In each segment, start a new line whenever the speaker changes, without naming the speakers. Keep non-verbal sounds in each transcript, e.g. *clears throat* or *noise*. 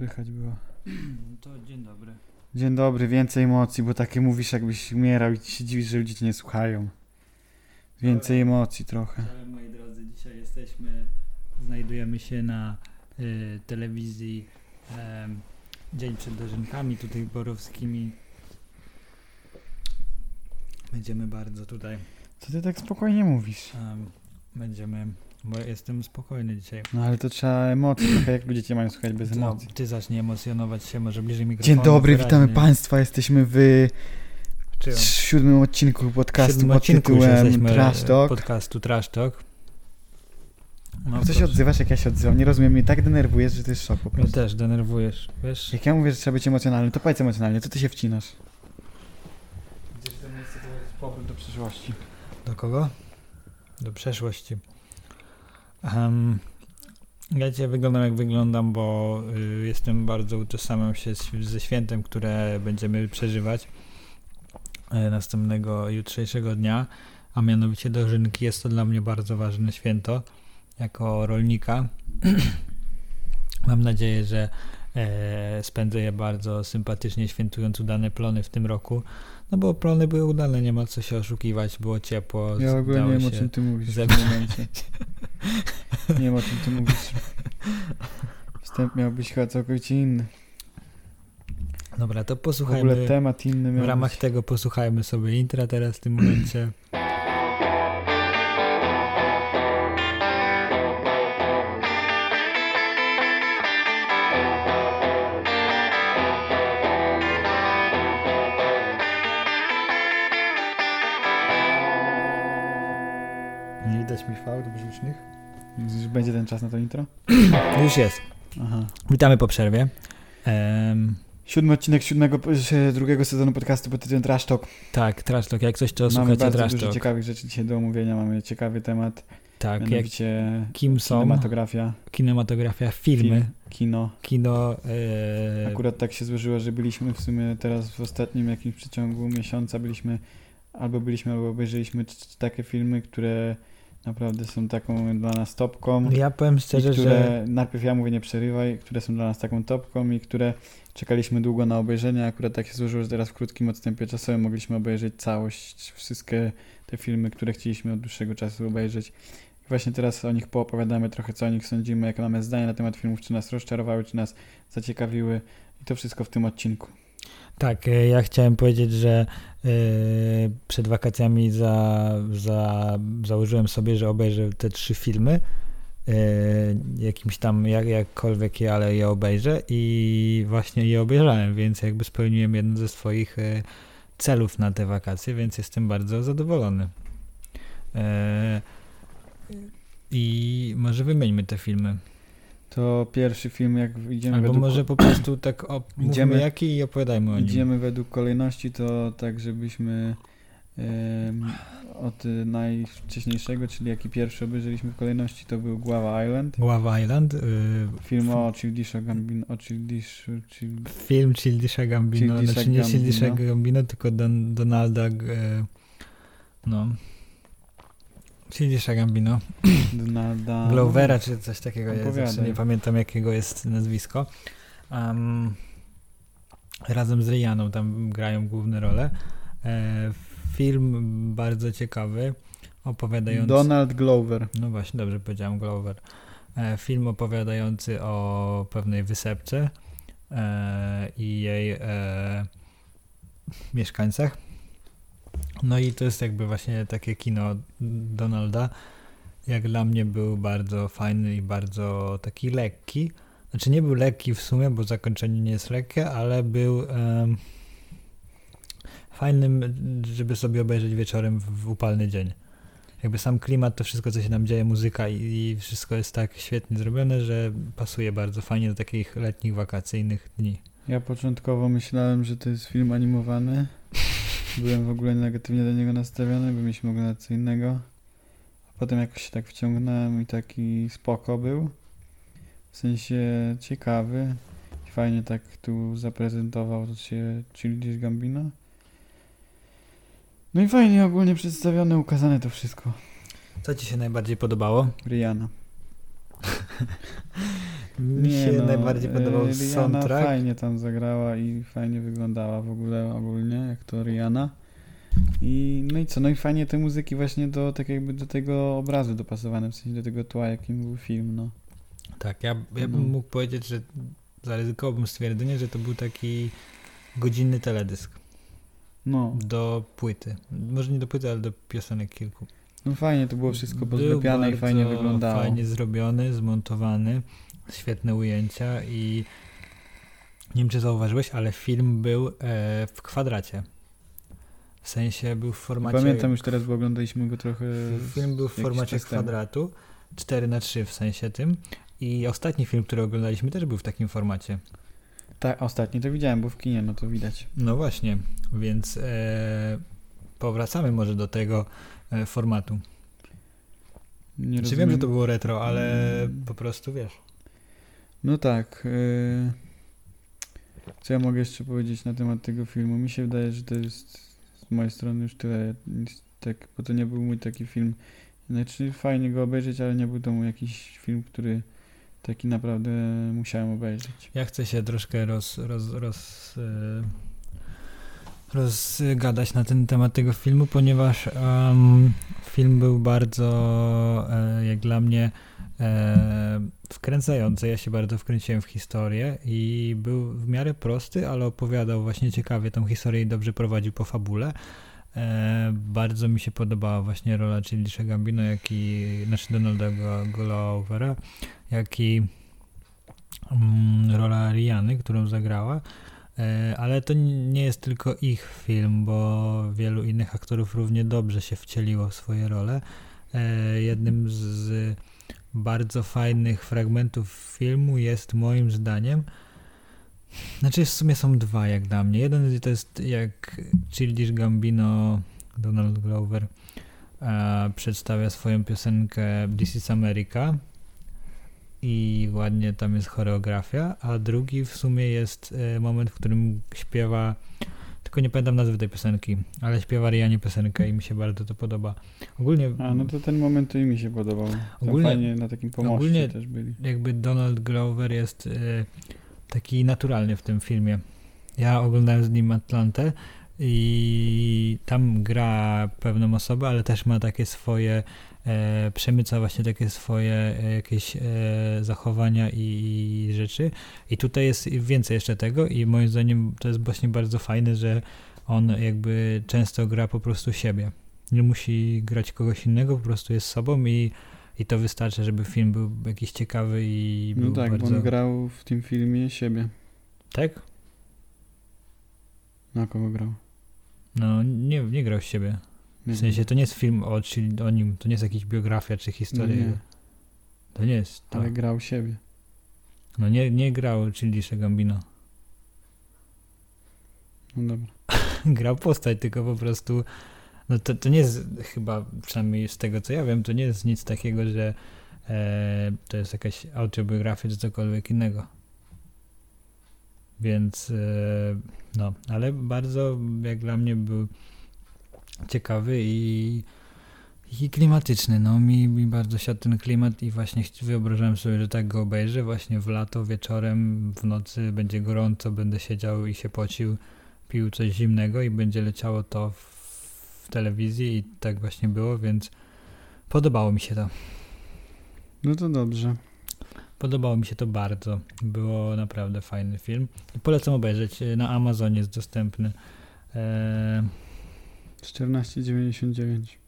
słychać było? *clears throat*
To dzień dobry.
Dzień dobry, więcej emocji, bo takie mówisz jakbyś umierał i ci się dziwisz, że ludzie cię nie słuchają. Więcej emocji trochę.
Cześć moi drodzy, dzisiaj jesteśmy, znajdujemy się na y, telewizji em, Dzień przed dożynkami tutaj borowskimi. Będziemy bardzo tutaj,
Co ty tak spokojnie mówisz?
em, będziemy, bo jestem spokojny dzisiaj.
No ale to trzeba emocji *clears throat* trochę, jak ludzie cię mają słuchać bez
To
emocji.
ty zacznij emocjonować się, może bliżej mikrofonu.
Dzień dobry, witamy
wyraźnie.
Państwa. Jesteśmy w
Czym?
siódmym odcinku podcastu
siódmym
pod
odcinku
tytułem
jesteśmy
Trash Talk.
podcastu Trash Talk. No,
Co się
proszę.
odzywasz, jak ja się odzywam? Nie rozumiem, mnie tak denerwujesz, że to jest szok po
Mnie
prostu.
też denerwujesz, wiesz?
Jak ja mówię, że trzeba być emocjonalny, to powiedz emocjonalnie, co ty się wcinasz? Gdzieś to miejsce to jest powrót do przyszłości.
Do kogo? Do przeszłości. Um, ja dzisiaj wyglądam jak wyglądam, bo y, jestem bardzo utożsamiam się z, ze świętem, które będziemy przeżywać y, następnego jutrzejszego dnia, a mianowicie dożynki. Jest to dla mnie bardzo ważne święto jako rolnika. *clears throat* Mam nadzieję, że e, spędzę je bardzo sympatycznie, świętując udane plony w tym roku. No bo plony były udane, nie ma co się oszukiwać, było ciepło.
Ja
dało
nie wiem, o czym ty mówisz w tym momencie. *laughs* Nie wiem, o czym ty mówisz. Wstęp miał być chyba całkowicie inny.
Dobra, to
W
posłuchajmy.
ogóle temat inny
W
miał
ramach
być.
tego posłuchajmy sobie intra teraz w tym momencie.
Czas na to intro? *clears throat*
Już jest.
Aha.
Witamy po przerwie. Em,
Siódmy odcinek siódmego, drugiego sezonu podcastu pod tytułem Trash Talk.
tak, Trash Talk. Jak coś, to
Mamy
słuchajcie Trash
dużo
Talk.
ciekawych rzeczy dzisiaj do omówienia. Mamy ciekawy temat,
Tak, jak kim są
kinematografia,
kinematografia, filmy,
film, kino.
kino. E,
Akurat tak się złożyło, że byliśmy w sumie teraz w ostatnim jakimś przeciągu miesiąca byliśmy, albo byliśmy, albo obejrzeliśmy takie filmy, które naprawdę są taką dla nas topką.
ja powiem szczerze,
które,
że
najpierw ja mówię nie przerywaj, które są dla nas taką topką i które czekaliśmy długo na obejrzenie. Akurat tak się złożyło, że teraz w krótkim odstępie czasowym mogliśmy obejrzeć całość, wszystkie te filmy, które chcieliśmy od dłuższego czasu obejrzeć. I właśnie teraz o nich poopowiadamy trochę, co o nich sądzimy, jakie mamy zdanie na temat filmów, czy nas rozczarowały, czy nas zaciekawiły. I to wszystko w tym odcinku.
Tak, e, ja chciałem powiedzieć, że e, przed wakacjami za, za, założyłem sobie, że obejrzę te trzy filmy. e, jakimś tam, jak, jakkolwiek je, ale je obejrzę i właśnie je obejrzałem, więc jakby spełniłem jeden ze swoich celów na te wakacje, więc jestem bardzo zadowolony. I może wymieńmy te filmy.
To pierwszy film, jak idziemy
Albo
według,
może po prostu tak op- *clears throat*
Idziemy-
jaki i opowiadajmy o nim.
idziemy według kolejności, to tak, żebyśmy od najwcześniejszego, czyli jaki pierwszy obejrzeliśmy w kolejności, to był Guava Island.
Guava Island, y,
Film o Childisha Gambino, o Childishu, Child...
film Childisha Gambino,
Childisha
znaczy nie
Gambino.
Childisha Gambino, tylko Don, Donalda, e, no, Childisha Gambino. *clears throat* *clears throat* Glovera czy coś takiego, zawsze nie pamiętam jakiego jest nazwisko. Um, razem z Rianą tam grają główne role. E, film bardzo ciekawy, opowiadający...
Donald Glover.
No właśnie, dobrze powiedziałem, Glover. E, film opowiadający o pewnej wysepce e, i jej e, mieszkańcach. No i to jest jakby właśnie takie kino Donalda. Jak dla mnie był bardzo fajny i bardzo taki lekki. Znaczy nie był lekki w sumie, bo zakończenie nie jest lekkie, ale był em, fajnym, żeby sobie obejrzeć wieczorem w, w upalny dzień jakby sam klimat, to wszystko, co się nam dzieje, muzyka i, i wszystko jest tak świetnie zrobione, że pasuje bardzo fajnie do takich letnich, wakacyjnych dni.
Ja początkowo myślałem, że to jest film animowany. Byłem w ogóle negatywnie do niego nastawiony, bo mieliśmy oglądać co innego. A potem jakoś się tak wciągnąłem i taki spoko był. W sensie ciekawy. I fajnie tak tu zaprezentował to się Childish Gambino. No i fajnie ogólnie przedstawione, ukazane to wszystko.
Co ci się najbardziej podobało?
Rihanna. *laughs*
Mi się
no,
najbardziej podobał
e, Rihanna
soundtrack.
fajnie tam zagrała i fajnie wyglądała w ogóle ogólnie, jak to Rihanna. I, no i co, no i fajnie te muzyki właśnie do, tak jakby do tego obrazu dopasowane, w sensie do tego tła, jakim był film, no.
Tak, ja, ja bym
No.
mógł powiedzieć, że zaryzykowałbym stwierdzenie, że to był taki godzinny teledysk
No,
do płyty. Może nie do płyty, ale do piosenek kilku.
no fajnie to było wszystko
Był
pozlepiane i fajnie wyglądało.
Fajnie zrobiony, zmontowany, świetne ujęcia i nie wiem, czy zauważyłeś, ale film był e, w kwadracie. W sensie był w formacie...
Pamiętam już teraz, bo oglądaliśmy go trochę...
Film był w formacie kwadratu, 4 na 3 w sensie tym. I ostatni film, który oglądaliśmy, też był w takim formacie.
Tak, ostatni to widziałem, bo w kinie, no to widać.
No właśnie, więc e, powracamy może do tego e, formatu.
Nie
Czy
rozumiem.
wiem, że to było retro, ale
Mm.
po prostu wiesz.
No tak. y, Co ja mogę jeszcze powiedzieć na temat tego filmu? Mi się wydaje, że to jest z mojej strony już tyle. Tak, bo to nie był mój taki film. Znaczy fajnie go obejrzeć, ale nie był to mój jakiś film, który taki naprawdę musiałem obejrzeć.
Ja chcę się troszkę roz, roz, roz, e, rozgadać na ten temat tego filmu, ponieważ em, film był bardzo, e, jak dla mnie, e, wkręcający. Ja się bardzo wkręciłem w historię i był w miarę prosty, ale opowiadał właśnie ciekawie tą historię i dobrze prowadził po fabule. E, bardzo mi się podobała właśnie rola Childisha Gambino, jak i, znaczy Donalda Gloovera, jak i mm, rola Riany, którą zagrała. E, Ale to nie jest tylko ich film, bo wielu innych aktorów równie dobrze się wcieliło w swoje role. E, Jednym z bardzo fajnych fragmentów filmu jest moim zdaniem, znaczy w sumie są dwa jak dla mnie. Jeden to jest jak Childish Gambino, Donald Glover e, przedstawia swoją piosenkę This is America i ładnie tam jest choreografia, a drugi w sumie jest e, moment, w którym śpiewa, tylko nie pamiętam nazwy tej piosenki, ale śpiewa Rianie piosenkę i mi się bardzo to podoba. Ogólnie
A, no to ten moment to i mi się podobał.
Ogólnie-
fajnie na takim pomoście
ogólnie-
też byli.
jakby Donald Glover jest e, taki naturalny w tym filmie. Ja oglądałem z nim Atlantę i tam gra pewną osobę, ale też ma takie swoje, e, przemyca właśnie takie swoje e, jakieś e, zachowania i, i rzeczy. I tutaj jest więcej jeszcze tego i moim zdaniem to jest właśnie bardzo fajne, że on jakby często gra po prostu siebie. Nie musi grać kogoś innego, po prostu jest sobą i i to wystarczy, żeby film był jakiś ciekawy i był
No tak,
bardzo...
bo on grał w tym filmie siebie.
Tak?
Na kogo grał?
No nie, nie grał z siebie. W sensie to nie jest film o, czyli o nim, to nie jest jakaś biografia czy historia.
No nie.
To nie jest to.
Ale grał siebie.
No nie, nie grał Childish Gambino.
No dobra. *laughs*
grał postać, tylko po prostu no to, to nie jest chyba, przynajmniej z tego co ja wiem, to nie jest nic takiego, że e, to jest jakaś autobiografia czy cokolwiek innego. Więc e, no, ale bardzo jak dla mnie był ciekawy i, i klimatyczny. No mi, mi bardzo siadł ten klimat i właśnie wyobrażałem sobie, że tak go obejrzę właśnie w lato, wieczorem, w nocy będzie gorąco, będę siedział i się pocił pił coś zimnego i będzie leciało to w, w telewizji i tak właśnie było, więc podobało mi się to.
No to dobrze.
Podobało mi się to bardzo. Było naprawdę fajny film. Polecam obejrzeć. Na Amazonie jest dostępny. Eee,
14,99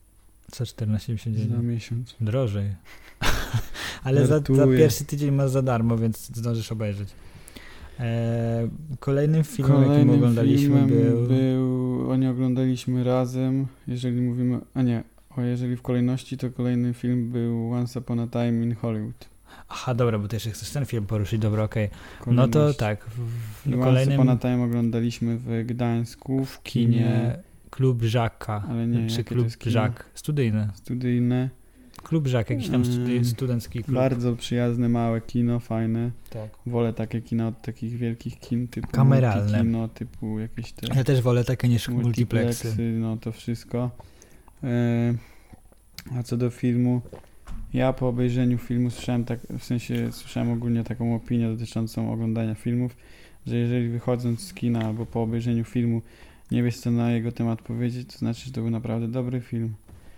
co 14,99?
za miesiąc.
Drożej. *laughs* Ale za, za pierwszy tydzień masz za darmo, więc zdążysz obejrzeć. Eee, kolejnym filmem, jakim
Kolejnym
oglądaliśmy
filmem
był...
był... Oni oglądaliśmy razem. Jeżeli mówimy... A nie. O, jeżeli w kolejności, to kolejny film był Once Upon a Time in Hollywood.
Aha, dobra, bo ty jeszcze chcesz ten film poruszyć, dobra, okej. No
Kolejność.
to tak, w, w
Once
kolejnym
Upon a Time oglądaliśmy w Gdańsku, w kinie,
kinie Klub Żaka,
ale nie,
czy
to
Klub? Żak, studyjne.
studyjne.
Klub Żak, jakiś tam studi-
Mm,
studencki klub.
Bardzo przyjazne, małe kino, fajne.
Tak.
Wolę takie kino od takich wielkich kin typu
Kameralne.
kino, typu jakieś te
Ja też wolę takie niż multiplexy.
multiplexy, no to wszystko. E, a co do filmu, Ja po obejrzeniu filmu słyszałem tak, w sensie słyszałem ogólnie taką opinię dotyczącą oglądania filmów, że jeżeli wychodząc z kina albo po obejrzeniu filmu nie wiesz co na jego temat powiedzieć, to znaczy, że to był naprawdę dobry film.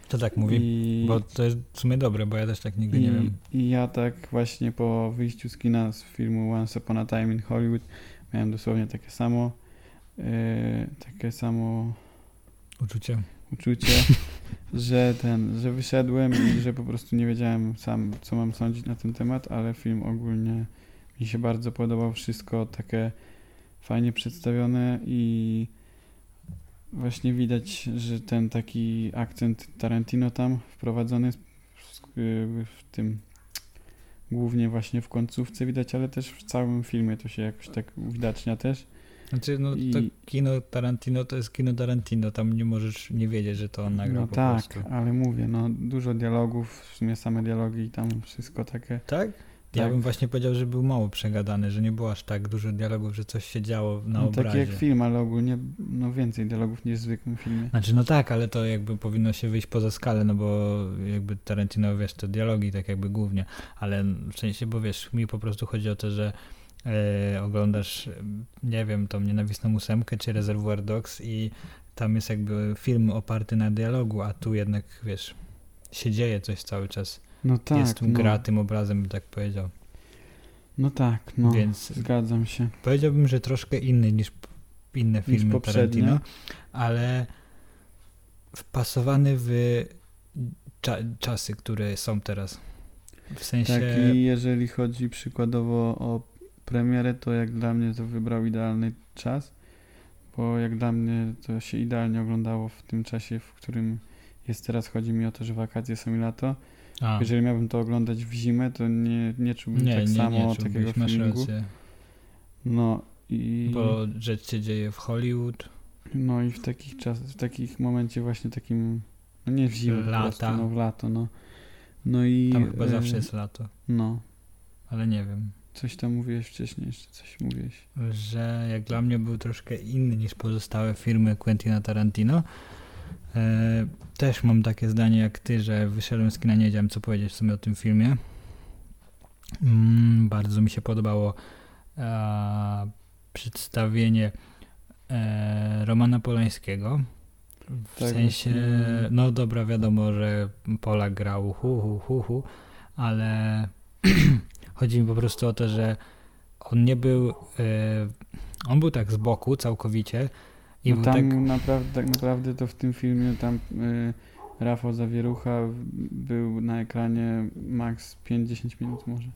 To tak mówi.
I,
Bo to jest w sumie dobre, bo ja też tak nigdy
i,
nie wiem.
I ja tak właśnie po wyjściu z kina z filmu Once Upon a Time in Hollywood miałem dosłownie takie samo e, takie samo
Uczucie.
uczucie, *laughs* że ten, że wyszedłem i że po prostu nie wiedziałem sam, co mam sądzić na ten temat, ale film ogólnie mi się bardzo podobał, wszystko takie fajnie przedstawione i właśnie widać, że ten taki akcent Tarantino tam wprowadzony w tym głównie właśnie w końcówce widać, ale też w całym filmie to się jakoś tak uwidacznia też.
Znaczy, no
I-
to kino Tarantino to jest kino Tarantino, tam nie możesz nie wiedzieć, że to on nagrał
No
po
tak,
prostu.
ale mówię, no dużo dialogów, w sumie same dialogi i tam wszystko takie.
Tak? Ja
Tak.
bym właśnie powiedział, że był mało przegadany, że nie było aż tak dużo dialogów, że coś się działo na
No,
obrazie.
taki jak film, ale ogólnie no więcej dialogów niż w zwykłym filmie.
Znaczy, no tak, ale to jakby powinno się wyjść poza skalę, no bo jakby Tarantino, wiesz, to dialogi tak jakby głównie, ale w sensie, bo wiesz, mi po prostu chodzi o to, że e, oglądasz, nie wiem, tą nienawistną ósemkę czy Reservoir Dogs i tam jest jakby film oparty na dialogu, a tu jednak, wiesz, się dzieje coś cały czas.
No tak,
jest
no,
gra tym obrazem, bym tak powiedział.
no tak, no
Więc
zgadzam się.
powiedziałbym, że troszkę inny niż inne
Niż
filmy
poprzednie.
Tarantino, ale wpasowany w cza czasy, które są teraz. W sensie,
Tak i jeżeli chodzi przykładowo o premierę, to jak dla mnie to wybrał idealny czas, bo jak dla mnie to się idealnie oglądało w tym czasie, w którym jest teraz. Chodzi mi o to, że wakacje są i lato.
A,
Jeżeli miałbym to oglądać w zimę, to nie, nie czułbym
nie,
tak
nie,
samo
nie,
takiego feelingu.
rację,
No i,
bo rzecz się dzieje w Hollywood,
no i w takich czasach, w takich momencie właśnie takim, no nie w zimę
Lata.
prostu, no w lato, no. No i...
tam chyba
e,
zawsze jest lato,
No,
ale nie wiem,
coś tam mówiłeś wcześniej, jeszcze coś mówiłeś.
że jak dla mnie był troszkę inny niż pozostałe filmy Quentina Tarantino. E, też mam takie zdanie jak ty, że wyszedłem z kina, nie wiedziałem co powiedzieć w sumie o tym filmie. Mm, bardzo mi się podobało e, przedstawienie e, Romana Polańskiego. W
Tak,
sensie, no dobra, wiadomo, że Polak grał hu, hu, hu, hu, ale *clears throat* chodzi mi po prostu o to, że on nie był, e, on był tak z boku całkowicie i
No
był
tam
tak,
naprawdę, tak naprawdę to w tym filmie tam y, Rafał Zawierucha był na ekranie max 5-10 minut może.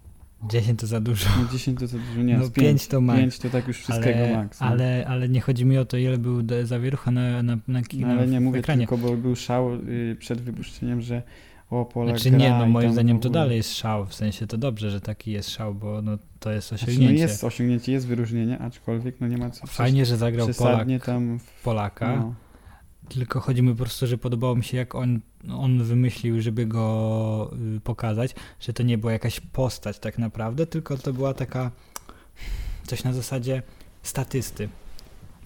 10 to za dużo.
No 10 to za dużo, nie,
No
z
5 to max.
5 to tak już wszystkiego
ale,
max. No.
ale, ale nie chodzi mi o to, ile był zawierucha na, na, na, kino,
no, ale nie mówię
ekranie.
tylko, bo był szał y, przed wypuszczeniem, że o Polak
Znaczy nie, no moim zdaniem to dalej jest szał, w sensie to dobrze, że taki jest szał, bo no, to jest
Znaczy, no
osiągnięcie.
jest osiągnięcie, jest wyróżnienie, aczkolwiek no nie ma co
Fajnie, że zagrał Polak,
tam w,
Polaka,
no,
tylko chodzi mi po prostu, że podobało mi się jak on, on wymyślił, żeby go y, pokazać, że to nie była jakaś postać tak naprawdę, tylko to była taka coś na zasadzie statysty.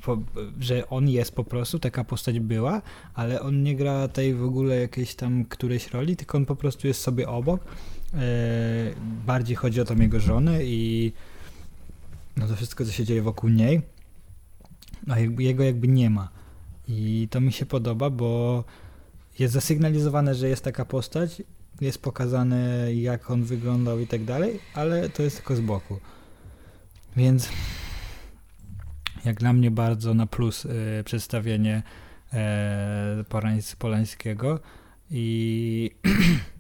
Po, że on jest po prostu, taka postać była, ale on nie gra tej w ogóle jakiejś tam którejś roli, tylko on po prostu jest sobie obok. E, bardziej chodzi o tą jego żonę i no to wszystko, co się dzieje wokół niej, a jakby, jego jakby nie ma. I to mi się podoba, bo jest zasygnalizowane, że jest taka postać, jest pokazane jak on wyglądał i tak dalej, ale to jest tylko z boku. Więc jak dla mnie bardzo na plus y, przedstawienie e, Polańs- Polańskiego i *clears throat*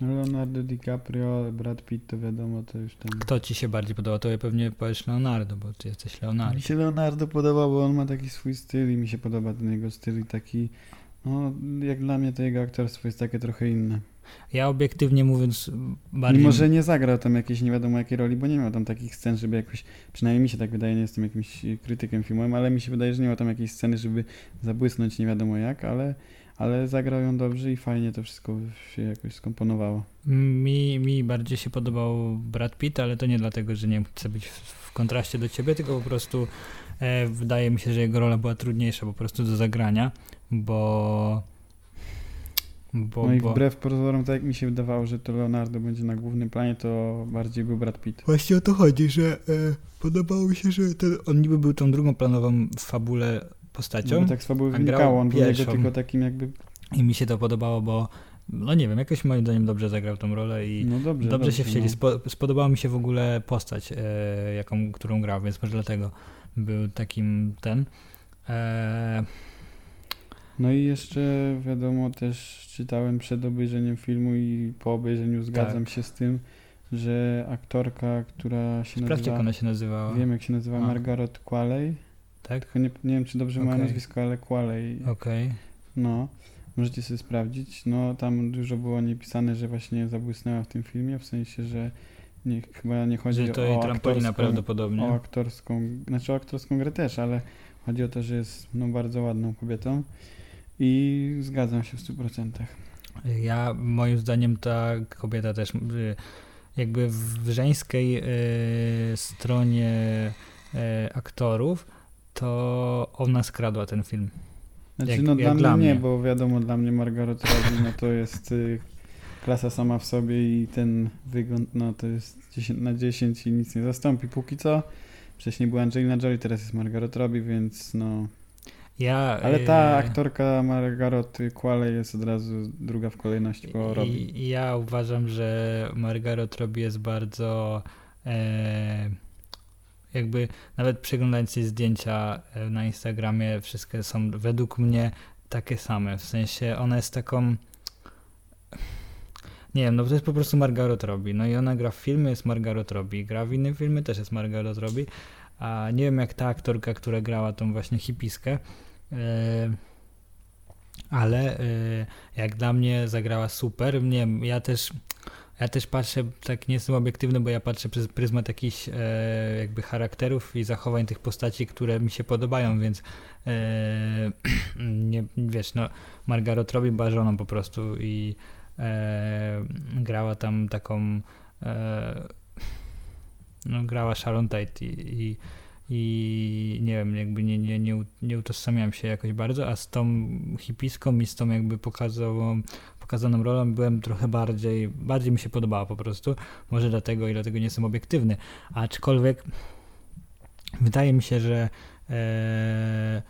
Leonardo DiCaprio, Brad Pitt to wiadomo, to już tam...
kto ci się bardziej podoba, to pewnie powiesz Leonardo, bo ty jesteś Leonardo.
Mi się Leonardo podoba, bo on ma taki swój styl i mi się podoba ten jego styl i taki, no jak dla mnie to jego aktorstwo jest takie trochę inne.
Ja obiektywnie mówiąc bardziej...
Mimo, że nie zagrał tam jakiejś nie wiadomo jakiej roli, bo nie miał tam takich scen, żeby jakoś, przynajmniej mi się tak wydaje, nie jestem jakimś krytykiem filmowym, ale mi się wydaje, że nie ma tam jakiejś sceny, żeby zabłysnąć nie wiadomo jak, ale, ale zagrał ją dobrze i fajnie to wszystko się jakoś skomponowało.
Mi, mi bardziej się podobał Brad Pitt, ale to nie dlatego, że nie chcę być w, w kontraście do ciebie, tylko po prostu e, wydaje mi się, że jego rola była trudniejsza po prostu do zagrania, bo Bo,
No i
bo...
wbrew pozorom, tak jak mi się wydawało, że to Leonardo będzie na głównym planie, to bardziej był Brad Pitt.
Właśnie o to chodzi, że e, podobało mi się, że ten, on niby był tą drugą planową w fabule postacią
No tak z fabuły wynikało, on był
pierwszą.
tylko takim jakby,
i mi się to podobało, bo no nie wiem, jakoś moim zdaniem dobrze zagrał tą rolę i
no dobrze,
dobrze, się wcieli.
No.
Spo, spodobała mi się w ogóle postać, e, jaką, którą grał, więc może dlatego był takim ten. E,
no i jeszcze wiadomo, też czytałem przed obejrzeniem filmu i po obejrzeniu zgadzam
Tak.
się z tym, że aktorka, która się
sprawdź, jak
nazywa,
ona się nazywała.
wiem jak się nazywa,
A.
Margaret Qualley,
Tak?
tylko nie, nie wiem czy dobrze ma
Okej.
nazwisko, ale Qualley,
Okej.
no. Możecie sobie sprawdzić. No tam dużo było niepisane, że właśnie zabłysnęła w tym filmie, w sensie, że nie, chyba nie chodzi
Że to
o
jej trampolina
aktorską-
prawdopodobnie.
o aktorską, znaczy o aktorską grę też, ale chodzi o to, że jest no, bardzo ładną kobietą i zgadzam się w 100%.
Ja, moim zdaniem, ta kobieta też y, jakby w żeńskiej y, stronie y, aktorów, to ona skradła ten film.
Znaczy
Jak-
no
jak
dla mnie
dla
nie,
mnie.
bo wiadomo, dla mnie Margaret Robbie no to jest y, klasa sama w sobie i ten wygląd no to jest 10 na 10 i nic nie zastąpi póki co. Wcześniej była Angelina Jolie, teraz jest Margaret Robbie, więc no...
Ja,
Ale ta
y,
aktorka Margaret Qualley jest od razu druga w kolejności po Robbie.
I, i ja uważam, że Margaret Robbie jest bardzo e, jakby nawet przeglądając jej zdjęcia e, na Instagramie, wszystkie są według mnie takie same. W sensie ona jest taką nie wiem, no to jest po prostu Margaret Robbie. No i ona gra w filmie, jest Margaret Robbie. Gra w innym filmie, też jest Margaret Robbie. A nie wiem jak ta aktorka, która grała tą właśnie hipiskę, e, ale e, jak dla mnie zagrała super. Nie wiem, ja też, ja też patrzę, tak nie jestem obiektywny, bo ja patrzę przez pryzmat jakichś e, jakby charakterów i zachowań tych postaci, które mi się podobają, więc e, *clears throat* nie, wiesz, no Margaret Robbie była żoną po prostu i e, grała tam taką e, no grała Sharon Tate i, i i nie wiem, jakby nie, nie, nie, nie utożsamiałem się jakoś bardzo, a z tą hipiską i z tą jakby pokazową, pokazaną rolą byłem trochę bardziej, bardziej mi się podobała po prostu, może dlatego i dlatego nie jestem obiektywny, aczkolwiek wydaje mi się, że e,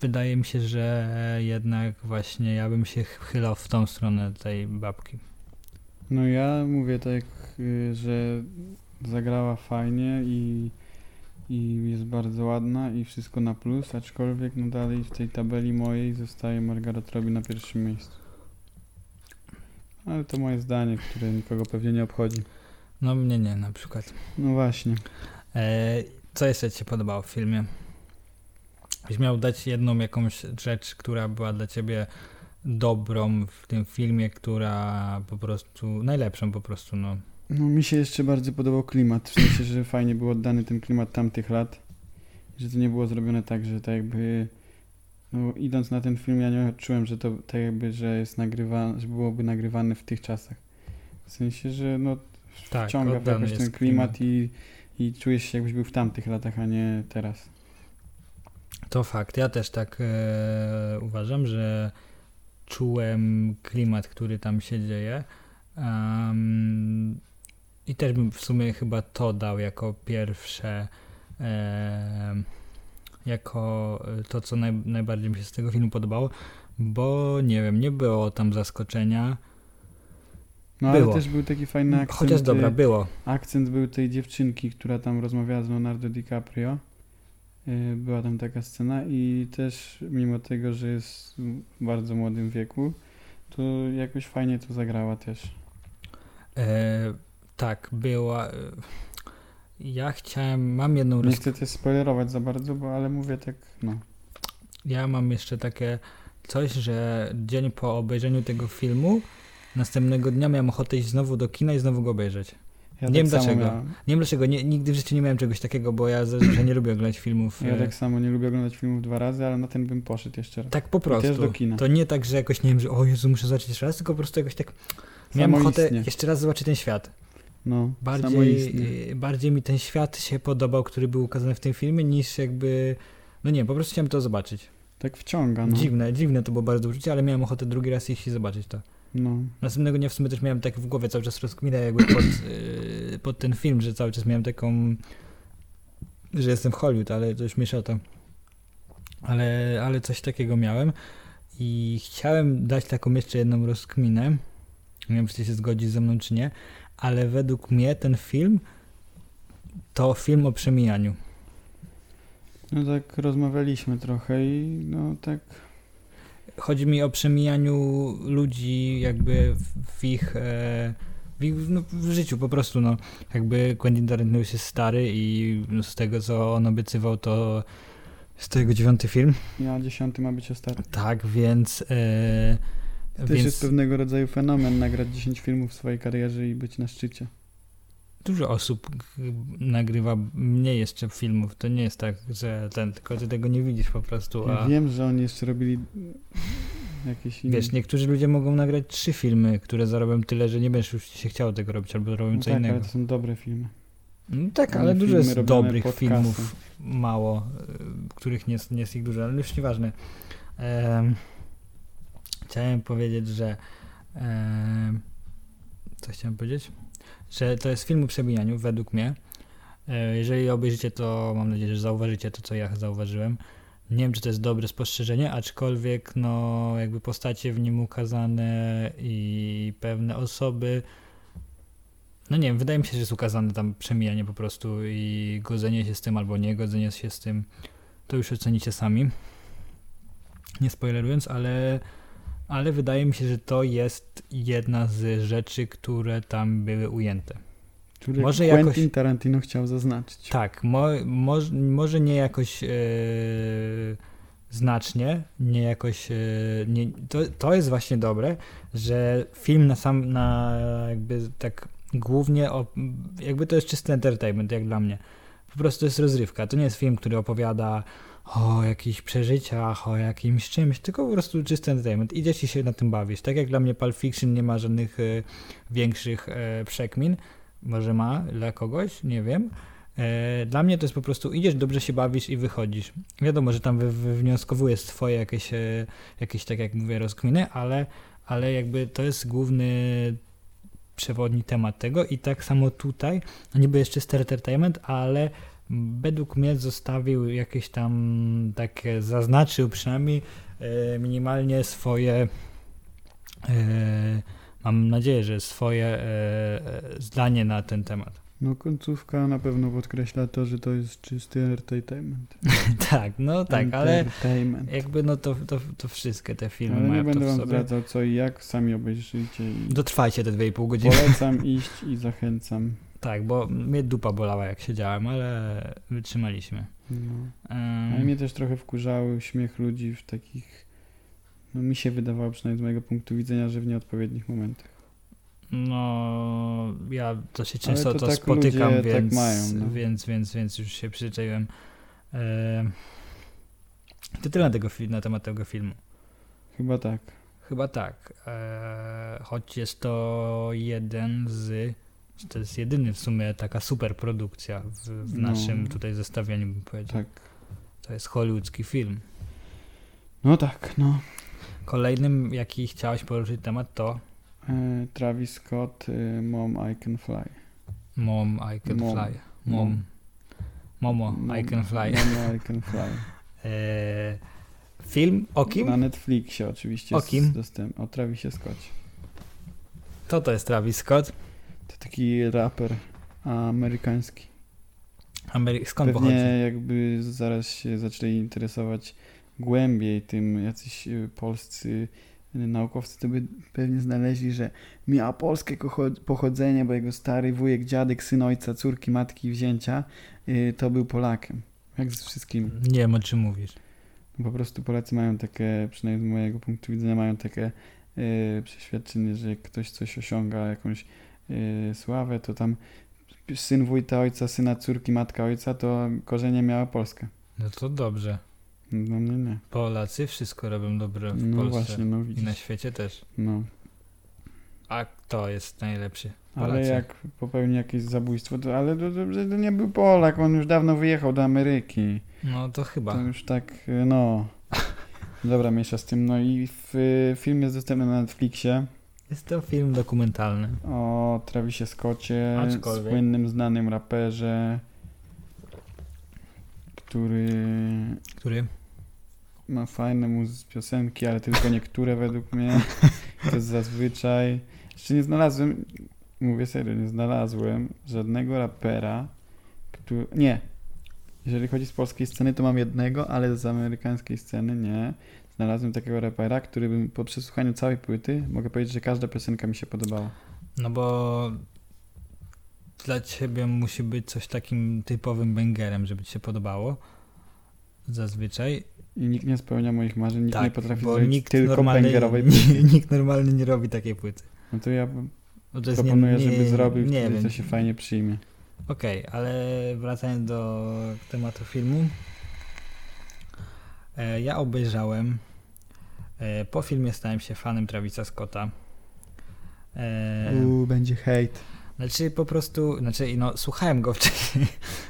wydaje mi się, że jednak właśnie ja bym się chylał w tą stronę tej babki.
No ja mówię tak, y, że zagrała fajnie i, i jest bardzo ładna i wszystko na plus, aczkolwiek no dalej w tej tabeli mojej zostaje Margaret Robbie na pierwszym miejscu. Ale to moje zdanie, które nikogo pewnie nie obchodzi.
No mnie nie na przykład.
No właśnie.
E, co jeszcze Ci się podobało w filmie? Byś miał dać jedną jakąś rzecz, która była dla Ciebie dobrą w tym filmie, która po prostu, najlepszą po prostu, no.
No mi się jeszcze bardzo podobał klimat, w sensie, że fajnie był oddany ten klimat tamtych lat, że to nie było zrobione tak, że tak jakby no idąc na ten film ja nie odczułem, że to tak jakby, że jest nagrywane, że byłoby nagrywane w tych czasach. W sensie, że no
Tak,
wciąga w jakoś ten klimat i, i czujesz się jakbyś był w tamtych latach, a nie teraz.
To fakt. Ja też tak e, uważam, że czułem klimat, który tam się dzieje. Em, I też bym w sumie chyba to dał jako pierwsze, em, jako e, to, co naj, najbardziej mi się z tego filmu podobało, bo nie wiem, nie było tam zaskoczenia.
No ale
Było.
też był taki fajny akcent.
Chociaż dobra,
y,
było.
Akcent był tej dziewczynki, która tam rozmawiała z Leonardo DiCaprio. Y, Była tam taka scena i też mimo tego, że jest w bardzo młodym wieku, to jakoś fajnie to zagrała też.
E, tak, była. e, Ja chciałem, mam jedną
Nie chcę też spoilerować za bardzo, bo ale mówię tak, no.
Ja mam jeszcze takie coś, że dzień po obejrzeniu tego filmu, następnego dnia miałem ochotę iść znowu do kina i znowu go obejrzeć.
Ja
Nie
tak
wiem dlaczego.
miałem.
Nie wiem dlaczego, nie, nigdy w życiu nie miałem czegoś takiego, bo ja zazwyczaj nie lubię oglądać filmów.
Ja
e,
tak samo nie lubię oglądać filmów dwa razy, ale na ten bym poszedł jeszcze raz.
tak po prostu.
też do kina.
To nie tak, że jakoś nie wiem, że o Jezu, muszę zobaczyć jeszcze raz, tylko po prostu jakoś tak miałem ochotę jeszcze raz zobaczyć ten świat.
No,
Bardziej, e, bardziej mi ten świat się podobał, który był ukazany w tym filmie, niż jakby. No nie, po prostu chciałem to zobaczyć.
Tak wciąga, no.
Dziwne, dziwne to było bardzo uczucie, ale miałem ochotę drugi raz iść i zobaczyć to.
no.
Następnego dnia w sumie też miałem tak w głowie cały czas rozkminę jakby pod, yy, *coughs* pod ten film, że cały czas miałem taką, że jestem w Hollywood, ale to już to. Ale, ale coś takiego miałem i chciałem dać taką jeszcze jedną rozkminę. Nie wiem, czy się zgodzisz ze mną, czy nie, ale według mnie ten film to film o przemijaniu.
No tak rozmawialiśmy trochę i no tak
Chodzi mi o przemijaniu ludzi jakby w, ich, e, w, ich no, w życiu po prostu, no. Jakby Quentin Tarantino już jest stary i no, z tego, co on obiecywał, to jest to jego dziewiąty film.
ja dziesiąty ma być ostatni.
Tak, więc... E,
To
więc
jest pewnego rodzaju fenomen, nagrać 10 filmów w swojej karierze i być na szczycie.
dużo osób nagrywa mniej jeszcze filmów. To nie jest tak, że ten, tylko ty tego nie widzisz po prostu,
Ja
a...
wiem, że oni jeszcze robili jakieś inne.
Wiesz, niektórzy ludzie mogą nagrać trzy filmy, które zarobią tyle, że nie będziesz już się chciało tego robić, albo robią
no
co
tak,
innego.
ale to są dobre filmy.
No tak, ale dużo jest dobrych
pod
filmów, mało, y, których nie, jest- nie jest ich dużo, ale już nieważne. Em, chciałem powiedzieć, że em, co chciałem powiedzieć? Że to jest film o przebijaniu, według mnie. E, Jeżeli obejrzycie to, mam nadzieję, że zauważycie to, co ja zauważyłem. Nie wiem, czy to jest dobre spostrzeżenie, aczkolwiek no, jakby postacie w nim ukazane i pewne osoby no nie wiem, wydaje mi się, że jest ukazane tam przemijanie po prostu i godzenie się z tym albo nie godzenie się z tym. To już ocenicie sami. Nie spoilerując, ale, ale wydaje mi się, że to jest jedna z rzeczy, które tam były ujęte.
Które
Może
Quentin
jakoś-
Tarantino chciał zaznaczyć.
Tak, mo, mo, może nie jakoś e, znacznie, nie jakoś. E, nie, to, to jest właśnie dobre, że film na sam, na jakby tak głównie, o, jakby to jest czysty entertainment, jak dla mnie. Po prostu jest rozrywka. To nie jest film, który opowiada o jakichś przeżyciach, o jakimś czymś, tylko po prostu czysty entertainment. Idziesz i się na tym bawisz. Tak jak dla mnie Pulp Fiction nie ma żadnych e, większych e, przekmin. Może ma dla kogoś, nie wiem. E, Dla mnie to jest po prostu idziesz, dobrze się bawisz i wychodzisz. Wiadomo, że tam wy- wywnioskowujesz swoje jakieś, jakieś tak jak mówię, rozkminy, ale, ale jakby to jest główny przewodni temat tego i tak samo tutaj, niby jeszcze entertainment, ale według mnie zostawił jakieś tam takie, zaznaczył przynajmniej e, minimalnie swoje e, mam nadzieję, że swoje e, zdanie na ten temat.
No końcówka na pewno podkreśla to, że to jest czysty entertainment. *laughs*
tak, no tak, ale jakby no to, to, to wszystkie te filmy
Ale nie
mają to
będę wam
sobie.
zdradzał co i jak, sami obejrzyjcie i
Dotrwajcie te 2,5 godziny.
polecam *laughs* iść i zachęcam.
Tak, bo mnie dupa bolała jak siedziałem, ale wytrzymaliśmy.
No. Ale mnie też trochę wkurzały śmiech ludzi w takich, no mi się wydawało przynajmniej z mojego punktu widzenia, że w nieodpowiednich momentach.
No, ja dosyć
Ale
często
to
to,
tak
spotykam,
ludzie tak
więc,
mają, no.
więc, więc, więc już się przyzwyczaiłem. To tyle na, tego, na temat tego filmu.
Chyba tak.
Chyba tak. Eee, choć jest to jeden z. To jest jedyny w sumie taka super produkcja w, w
No.
naszym tutaj zestawieniu, bym powiedział.
Tak.
To jest hollywoodzki film.
No tak, no.
Kolejnym, jaki chciałeś poruszyć temat, to
E, Travis Scott, e, Mom I Can Fly.
Mom, I Can
Mom.
Fly. Mom. Momo,
Mom-
I Can Fly.
Mom I Can Fly.
Eee, *laughs* film o kim?
Na Netflixie oczywiście.
O kim?
Dostęp, o Travisie Scottie.
To to jest Travis Scott.
To taki raper amerykański.
Amery- skąd
Pewnie
pochodzi?
jakby zaraz się zaczęli interesować głębiej tym jacyś y, polscy y, naukowcy, to by pewnie znaleźli, że miał polskie pochodzenie, bo jego stary wujek, dziadek, syn ojca, córki, matki, wzięcia, y, to był Polakiem. Jak z wszystkim.
Nie wiem o czym mówisz.
Po prostu Polacy mają takie, przynajmniej z mojego punktu widzenia, mają takie przeświadczenie, że jak ktoś coś osiąga, jakąś sławę, to tam syn wujka ojca, syna córki, matka ojca, to korzenie miała Polska.
No to dobrze.
No nie, nie.
Polacy wszystko robią dobre w
No
Polsce.
właśnie, no
I na świecie też.
No.
A kto jest najlepszy?
Ale
Polacy.
jak popełni jakieś zabójstwo, to ale to, to, to nie był Polak, on już dawno wyjechał do Ameryki.
No to chyba.
To już tak, y, no. *laughs* Dobra, mniejsza z tym. No i w, film jest dostępny na Netflixie
Jest to film dokumentalny.
o Travisie Scotcie,
Aczkolwiek-
słynnym, znanym raperze, który
Który?
ma fajne muz- piosenki, ale tylko niektóre według mnie. To jest zazwyczaj. Jeszcze nie znalazłem, mówię serio, nie znalazłem żadnego rapera, który... Nie. Jeżeli chodzi z polskiej sceny, to mam jednego, ale z amerykańskiej sceny nie. Znalazłem takiego rapera, który bym po przesłuchaniu całej płyty mogę powiedzieć, że każda piosenka mi się podobała.
No bo dla ciebie musi być coś takim typowym bangerem, żeby ci się podobało. Zazwyczaj.
I nikt nie spełnia moich marzeń, nikt nie potrafi
Tak,
zrobić
nikt
tylko bangerowej płyty. *laughs*
nikt normalny nie robi takiej płyty.
No to ja
to
proponuję,
nie, nie,
żeby zrobił,
nie
wtedy
wiem.
to się fajnie przyjmie.
Okej, ale wracając do tematu filmu. E, ja obejrzałem. E, po filmie stałem się fanem Travisa Scotta. E,
Uuu, będzie hejt.
Znaczy po prostu, znaczy no słuchałem go *laughs* wcześniej,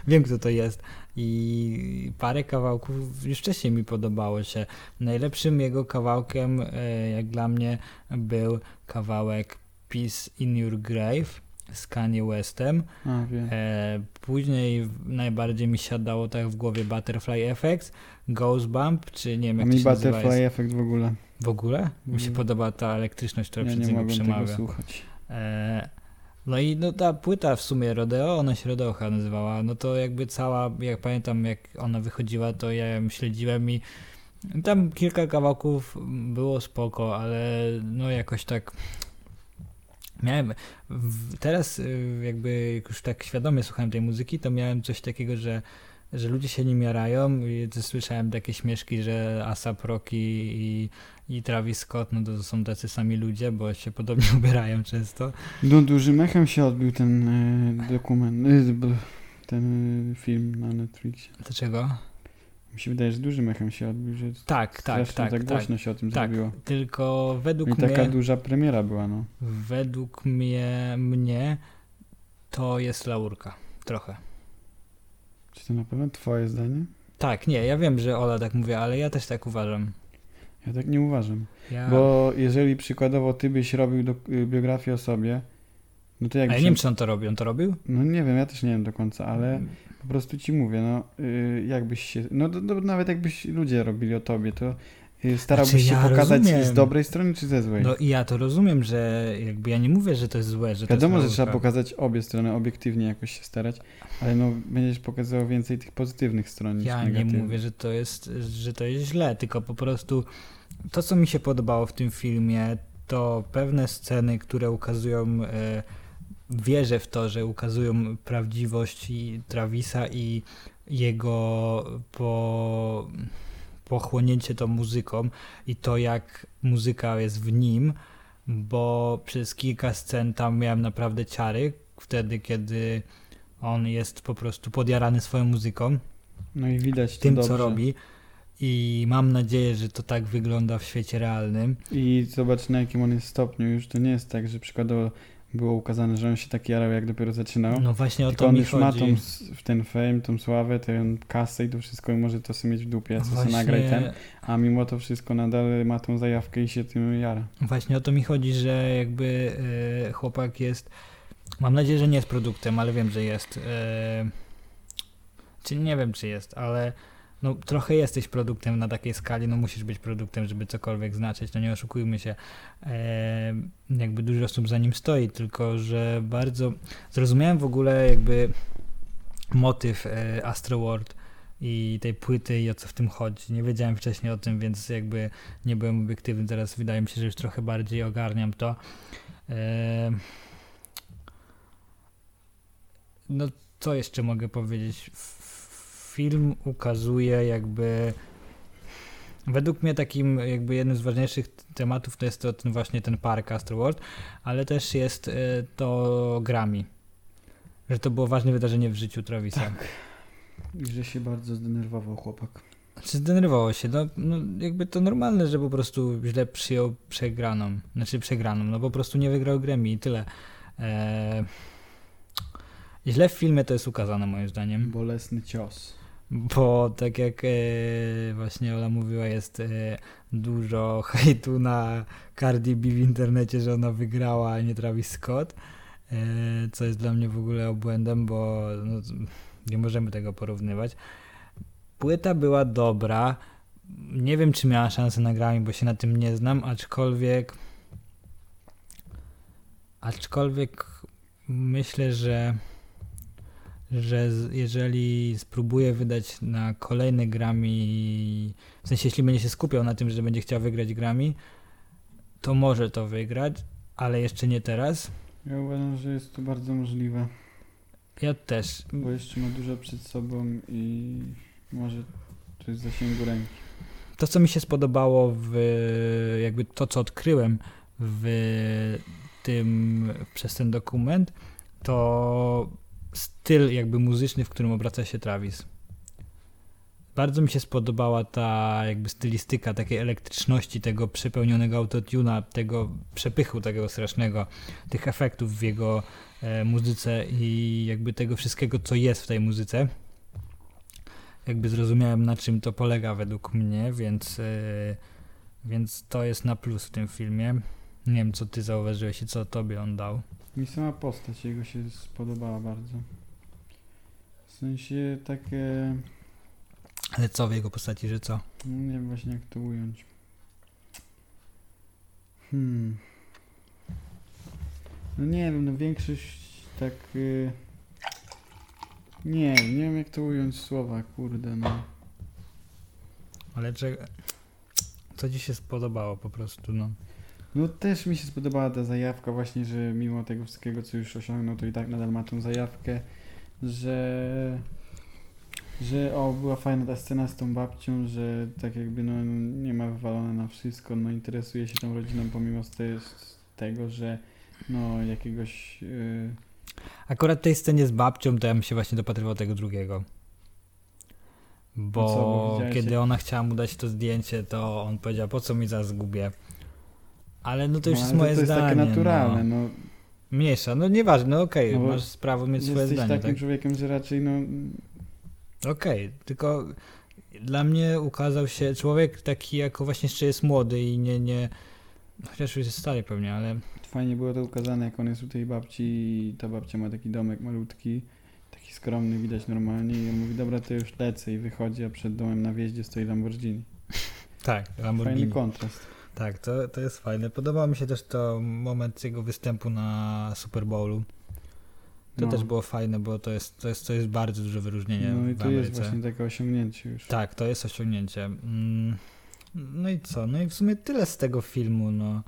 wiem kto to jest i parę kawałków już wcześniej mi podobało się. Najlepszym jego kawałkiem jak dla mnie był kawałek Peace in Your Grave z Kanye Westem.
A.
E, później najbardziej mi siadało tak w głowie Butterfly Effect, Ghost Bump, czy nie wiem
A
jak
mi
to nazywa.
Butterfly
Jest.
Effect w ogóle.
W ogóle? Mi się podoba ta elektryczność, która
Ja
przez
nie
niego przemawia.
tego słuchać.
E, no i no, ta płyta w sumie Rodeo, ona się Rodeo chyba nazywała, no to jakby cała, jak pamiętam jak ona wychodziła, to ja ją śledziłem i tam kilka kawałków było spoko, ale no jakoś tak miałem, teraz y, jakby jak już tak świadomie słuchałem tej muzyki, to miałem coś takiego, że że ludzie się nim jarają słyszałem takie śmieszki, że ASAP Rocky i, i Travis Scott, no to są tacy sami ludzie, bo się podobnie *laughs* ubierają często.
No dużym echem się odbił ten e, dokument, b- ten film na Netflixie.
Dlaczego?
Mi się wydaje, że dużym echem się odbił, że
Tak, tak, tak,
tak
tak.
głośno się o tym
tak.
zrobiło.
Tylko według
I taka
mnie,
duża premiera była, no.
według mnie, mnie to jest laurka. Trochę.
Czy to na pewno twoje zdanie?
Tak, nie, ja wiem, że Ola tak mówi, ale ja też tak uważam.
Ja tak nie uważam.
Ja...
Bo jeżeli przykładowo ty byś robił do, y, biografię o sobie, no to
A ja
jakbyś...
nie wiem, czy on to robi. On to robił?
No nie wiem, ja też nie wiem do końca, ale po prostu ci mówię, no y, jakbyś się... No to, to nawet jakbyś ludzie robili o tobie, to y, starałbyś
Znaczy,
się
ja
pokazać
rozumiem.
z dobrej strony czy ze złej?
No i ja to rozumiem, że jakby ja nie mówię, że to jest złe, że
Wiadomo, że trzeba pokazać obie strony, obiektywnie jakoś się starać, ale no będziesz pokazywał więcej tych pozytywnych stron niż
Ja nie mówię, że to jest, że to jest źle, tylko po prostu to, co mi się podobało w tym filmie, to pewne sceny, które ukazują, e, wierzę w to, że ukazują prawdziwość Travisa i jego po, pochłonięcie tą muzyką i to, jak muzyka jest w nim, bo przez kilka scen tam miałem naprawdę ciary, wtedy, kiedy on jest po prostu podjarany swoją muzyką
No i widać to
tym,
dobrze.
co robi. I mam nadzieję, że to tak wygląda w świecie realnym.
I zobacz na jakim on jest stopniu już. To nie jest tak, że przykładowo było ukazane, że on się tak jarał jak dopiero zaczynał.
No właśnie o
Tylko
to
on
mi
już ma
chodzi.
tą, s- ten fame, tą sławę, tę kasę i to wszystko i może to sobie mieć w dupie, co
właśnie,
nagraj ten. A mimo to wszystko nadal ma tą zajawkę i się tym jara.
właśnie o to mi chodzi, że jakby e, chłopak jest. Mam nadzieję, że nie jest produktem, ale wiem, że jest. E, czy nie wiem, czy jest, ale no, trochę jesteś produktem na takiej skali. No musisz być produktem, żeby cokolwiek znaczyć. No nie oszukujmy się. E, jakby dużo osób za nim stoi, tylko że bardzo. Zrozumiałem w ogóle jakby motyw e, World i tej płyty i o co w tym chodzi. Nie wiedziałem wcześniej o tym, więc jakby nie byłem obiektywny. Teraz wydaje mi się, że już trochę bardziej ogarniam to. No, co jeszcze mogę powiedzieć? Film ukazuje jakby. Według mnie takim jakby jednym z ważniejszych tematów to jest to ten właśnie ten park Astroworld, ale też jest e, to Grammy. Że to było ważne wydarzenie w życiu Travisa.
Tak. I że się bardzo zdenerwował chłopak.
Znaczy zdenerwowało się, no, no jakby to normalne, że po prostu źle przyjął przegraną, znaczy przegraną, no po prostu nie wygrał Grammy i tyle. Eee, źle w filmie to jest ukazane moim zdaniem.
Bolesny cios.
Bo tak jak e, właśnie Ola mówiła, jest e, dużo hejtu na Cardi B w internecie, że ona wygrała, a nie Travis Scott, e, co jest dla mnie w ogóle obłędem, bo no, nie możemy tego porównywać. Płyta była dobra, nie wiem, czy miała szansę na Grammy, bo się na tym nie znam, aczkolwiek aczkolwiek myślę, że że jeżeli spróbuje wydać na kolejny Grammy, w sensie jeśli będzie się skupiał na tym, że będzie chciał wygrać Grammy, to może to wygrać, ale jeszcze nie teraz.
Ja uważam, że jest to bardzo możliwe,
Ja też.
bo jeszcze ma dużo przed sobą i może to jest w zasięgu ręki.
To, co mi się spodobało w jakby to, co odkryłem w tym przez ten dokument, to styl jakby muzyczny, w którym obraca się Travis. Bardzo mi się spodobała ta jakby stylistyka takiej elektryczności, tego przepełnionego autotuna, tego przepychu takiego strasznego, tych efektów w jego e, muzyce i jakby tego wszystkiego, co jest w tej muzyce. Jakby zrozumiałem, na czym to polega według mnie, więc, e, więc to jest na plus w tym filmie. Nie wiem, co ty zauważyłeś i co tobie on dał.
Mi sama postać jego się spodobała bardzo. W sensie takie,
Ale co w jego postaci, że co?
no nie wiem właśnie jak to ująć. Hmm. No nie wiem, no większość tak... y, Nie, nie wiem jak to ująć słowa, kurde no.
Ale czy... Co ci się spodobało po prostu, no?
No też mi się spodobała ta zajawka właśnie, że mimo tego wszystkiego, co już osiągnął, to i tak nadal ma tą zajawkę, że że o, była fajna ta scena z tą babcią, że tak jakby no nie ma wywalone na wszystko, no interesuje się tą rodziną pomimo tego, że no jakiegoś yy,
Akurat tej scenie z babcią to ja bym się właśnie dopatrywał tego drugiego. Bo
co, bo
kiedy ona chciała mu dać to zdjęcie, to on powiedział, po co mi za zgubię. Ale no to już
no,
jest moje
to, to jest
zdanie.
takie naturalne,
no.
no,
Mniejsza, no nieważne, no okej,
No bo
masz prawo mieć swoje
jesteś
zdanie,
takim
tak?
człowiekiem, że raczej no
Okej, tylko dla mnie ukazał się człowiek taki, jako właśnie jeszcze jest młody i nie, nie, chociaż już jest stary pewnie, ale
Fajnie było to ukazane, jak on jest u tej babci i ta babcia ma taki domek malutki, taki skromny, widać normalnie i on mówi, dobra, to już lecę i wychodzi, a przed domem na wjeździe stoi Lamborghini.
tak, Lamborghini.
Fajny kontrast.
Tak, to, to jest fajne. Podobał mi się też to moment jego występu na Super Bowlu. To
No.
też było fajne, bo to jest, to jest, to jest bardzo duże wyróżnienie
No i to jest właśnie takie osiągnięcie już.
Tak, to jest osiągnięcie. Mm, No i co? No i w sumie tyle z tego filmu, no.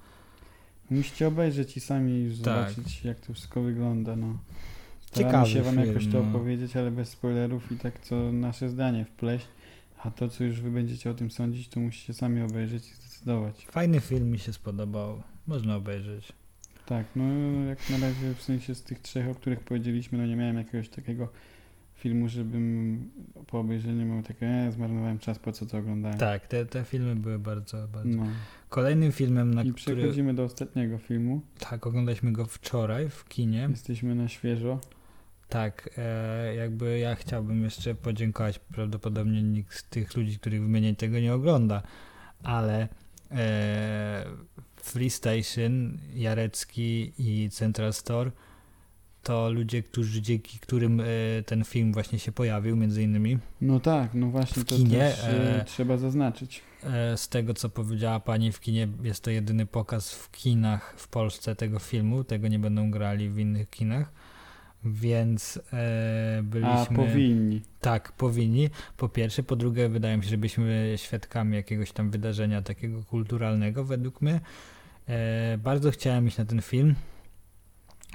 Musicie obejrzeć i sami już
Tak.
zobaczyć, jak to wszystko wygląda, no.
Ciekawy
Staramy się wam
film,
jakoś to
no.
opowiedzieć, ale bez spoilerów i tak co nasze zdanie wpleść. A to, co już wy będziecie o tym sądzić, to musicie sami obejrzeć i zdecydować.
Fajny film mi się spodobał. Można obejrzeć.
Tak, no jak na razie w sensie z tych trzech, o których powiedzieliśmy, no nie miałem jakiegoś takiego filmu, żebym po obejrzeniu miał takie, e, zmarnowałem czas, po co to oglądałem.
Tak, te, te filmy były bardzo, bardzo.
No.
Kolejnym filmem, na
I
który.
przechodzimy do ostatniego filmu.
Tak, oglądaliśmy go wczoraj w kinie.
Jesteśmy na świeżo.
Tak, e, jakby ja chciałbym jeszcze podziękować. Prawdopodobnie nikt z tych ludzi, których wymienię, tego nie ogląda, ale e, Free Station, Jarecki i Central Store to ludzie, którzy, dzięki którym e, ten film właśnie się pojawił, między innymi.
No tak, no właśnie
W
to
kinie,
też e,
e,
trzeba zaznaczyć.
E, Z tego, co powiedziała pani w kinie, jest to jedyny pokaz w kinach w Polsce tego filmu. Tego nie będą grali w innych kinach. Więc e, byliśmy.
A powinni.
Tak, powinni. Po pierwsze. Po drugie, wydaje mi się, że byliśmy świadkami jakiegoś tam wydarzenia takiego kulturalnego, według mnie. E, bardzo chciałem iść na ten film.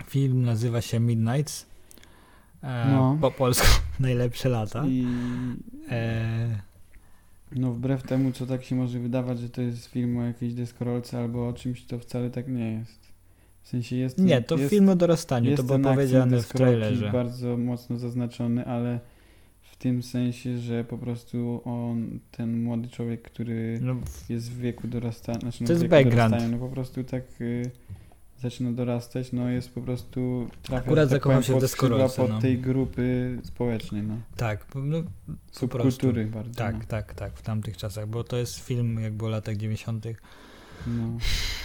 Film nazywa się Midnights. E,
No.
Po polsku *laughs* Najlepsze lata.
I
E,
no wbrew temu, co tak się może wydawać, że to jest film o jakiejś deskorolce albo o czymś, to wcale tak nie jest. W sensie jest...
nie, to
jest,
film o dorastaniu.
jest
To było powiedziane w trailerze.
bardzo mocno zaznaczony, ale w tym sensie, że po prostu on, ten młody człowiek, który
No,
jest w wieku dorastania, znaczy no
To
w
jest
wieku
background.
dorastania, no po prostu tak y, zaczyna dorastać, no jest po prostu trafia,
Akurat
tak powiem,
się
pod skrzydła pod
no.
tej grupy społecznej, no.
Tak, no,
Subkultury bardzo.
tak,
no.
tak, tak, w tamtych czasach, bo to jest film jakby o latach 90.
No. *laughs*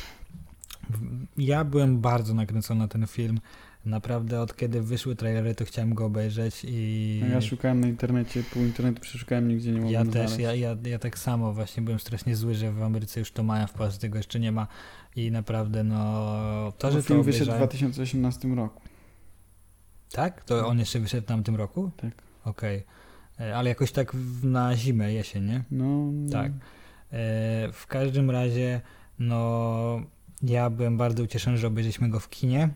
Ja byłem bardzo nakręcony na ten film. Naprawdę od kiedy wyszły trailery, to chciałem go obejrzeć i
No Ja szukałem na internecie, pół internetu przeszukałem, nigdzie nie mogłem
ja też,
znaleźć.
ja, ja, ja tak samo właśnie byłem strasznie zły, że w Ameryce już to mają, w Polsce tego jeszcze nie ma i naprawdę no to, że
Bo
to
film wyszedł w
obejrzałem...
2018 roku.
Tak? To on jeszcze wyszedł w tamtym roku?
Tak.
Okej. E, Ale jakoś tak na zimę, jesień, nie?
No,
Tak. E, W każdym razie, no ja byłem bardzo ucieszony, że obejrzeliśmy go w kinie.